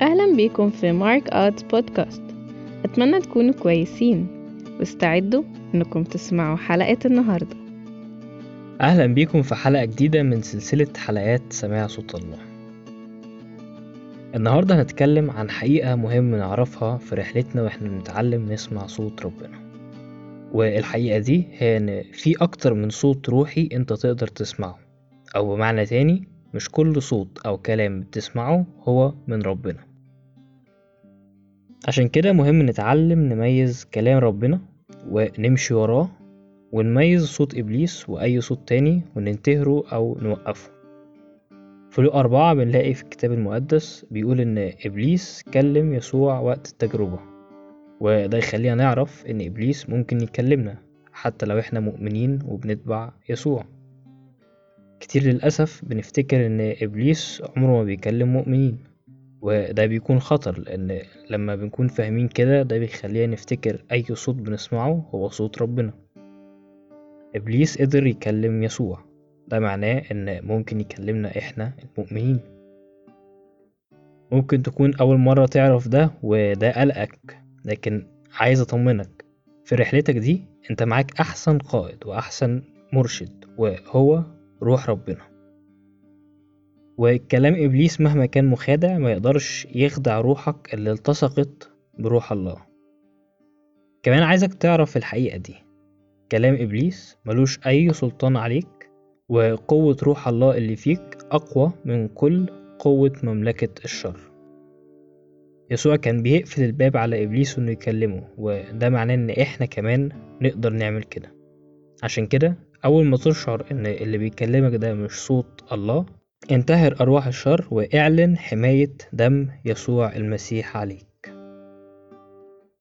أهلا بيكم في مارك آرتس بودكاست. أتمنى تكونوا كويسين. واستعدوا إنكم تسمعوا حلقة النهاردة. أهلا بيكم في حلقة جديدة من سلسلة حلقات سماع صوت الله. النهاردة هنتكلم عن حقيقة مهم نعرفها في رحلتنا وإحنا بنتعلم نسمع صوت ربنا. والحقيقة دي هي إن في أكتر من صوت روحي أنت تقدر تسمعه. أو بمعنى تاني مش كل صوت أو كلام بتسمعه هو من ربنا. عشان كده مهم نتعلم نميز كلام ربنا ونمشي وراه ونميز صوت إبليس وأي صوت تاني وننتهره أو نوقفه. في لو أربعة بنلاقي في الكتاب المقدس بيقول إن إبليس كلم يسوع وقت التجربة وده يخلينا نعرف إن إبليس ممكن يكلمنا حتى لو إحنا مؤمنين وبنتبع يسوع. كتير للأسف بنفتكر إن إبليس عمره ما بيكلم مؤمنين. وده بيكون خطر لأن لما بنكون فاهمين كده ده بيخلينا نفتكر أي صوت بنسمعه هو صوت ربنا. إبليس قدر يكلم يسوع ده معناه إن ممكن يكلمنا إحنا المؤمنين. ممكن تكون أول مرة تعرف ده وده قلقك لكن عايز أطمنك في رحلتك دي أنت معاك أحسن قائد وأحسن مرشد وهو روح ربنا. وكلام إبليس مهما كان مخادع ما يقدرش يخدع روحك اللي التصقت بروح الله. كمان عايزك تعرف الحقيقة دي. كلام إبليس ملوش أي سلطان عليك وقوة روح الله اللي فيك أقوى من كل قوة مملكة الشر. يسوع كان بيقفل الباب على إبليس إنه يكلمه وده معناه إن إحنا كمان نقدر نعمل كده. عشان كده أول ما تشعر إن اللي بيكلمك ده مش صوت الله انتهر أرواح الشر واعلن حماية دم يسوع المسيح عليك.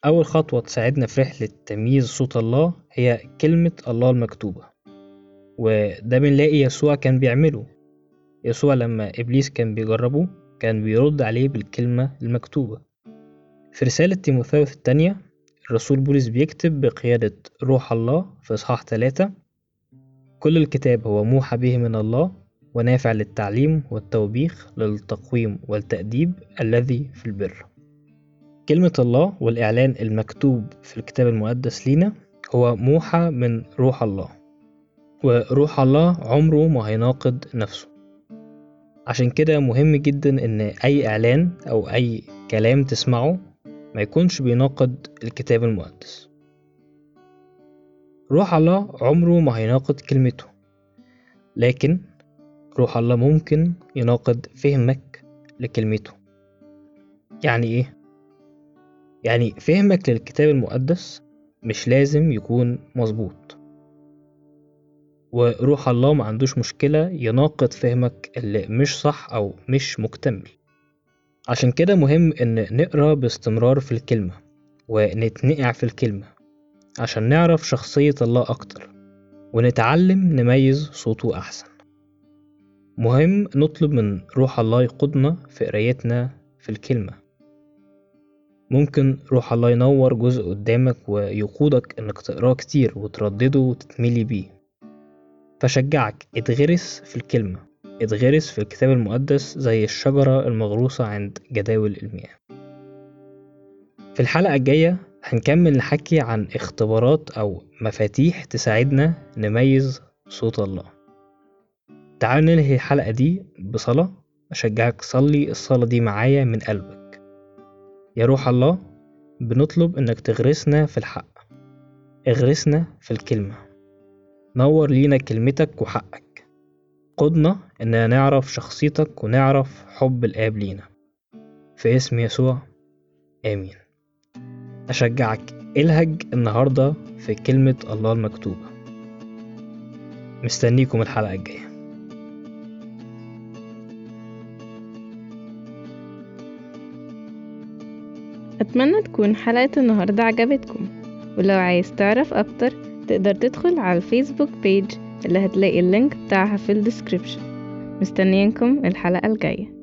أول خطوة تساعدنا في رحلة تمييز صوت الله هي كلمة الله المكتوبة وده بنلاقي يسوع كان بيعمله. يسوع لما إبليس كان بيجربه كان بيرد عليه بالكلمة المكتوبة. في رسالة تيموثاوس التانية الرسول بولس بيكتب بقيادة روح الله في إصحاح ثلاثة كل الكتاب هو موحى به من الله ونافع للتعليم والتوبيخ للتقويم والتأديب الذي في البر. كلمة الله والإعلان المكتوب في الكتاب المقدس لينا هو موحى من روح الله وروح الله عمره ما هيناقض نفسه. عشان كده مهم جدا إن أي إعلان أو أي كلام تسمعه ما يكونش بيناقض الكتاب المقدس. روح الله عمره ما هيناقض كلمته لكن روح الله ممكن يناقض فهمك لكلمته. يعني إيه؟ يعني فهمك للكتاب المقدس مش لازم يكون مظبوط. وروح الله ما عندوش مشكلة يناقض فهمك اللي مش صح أو مش مكتمل. عشان كده مهم إن نقرأ باستمرار في الكلمة ونتنقع في الكلمة عشان نعرف شخصية الله أكتر ونتعلم نميز صوته أحسن. مهم نطلب من روح الله يقودنا في قرايتنا في الكلمة. ممكن روح الله ينور جزء قدامك ويقودك إنك تقراه كتير وتردده وتتملي بيه. فشجعك اتغرس في الكلمة اتغرس في الكتاب المقدس زي الشجرة المغروسة عند جداول المياه في الحلقة الجاية هنكمل نحكي عن اختبارات أو مفاتيح تساعدنا نميز صوت الله. تعال ننهي الحلقة دي بصلاة. أشجعك صلي الصلاة دي معايا من قلبك. يا روح الله بنطلب إنك تغرسنا في الحق. اغرسنا في الكلمة. نور لينا كلمتك وحقك. قدنا إننا نعرف شخصيتك ونعرف حب الآب لينا. في اسم يسوع آمين. أشجعك الهج النهاردة في كلمة الله المكتوبة. مستنيكم الحلقة الجاية. أتمنى تكون حلقة النهاردة عجبتكم. ولو عايز تعرف أكتر تقدر تدخل على الفيسبوك page اللي هتلاقي ال link بتاعها في ال description. مستنيينكم الحلقة الجاية.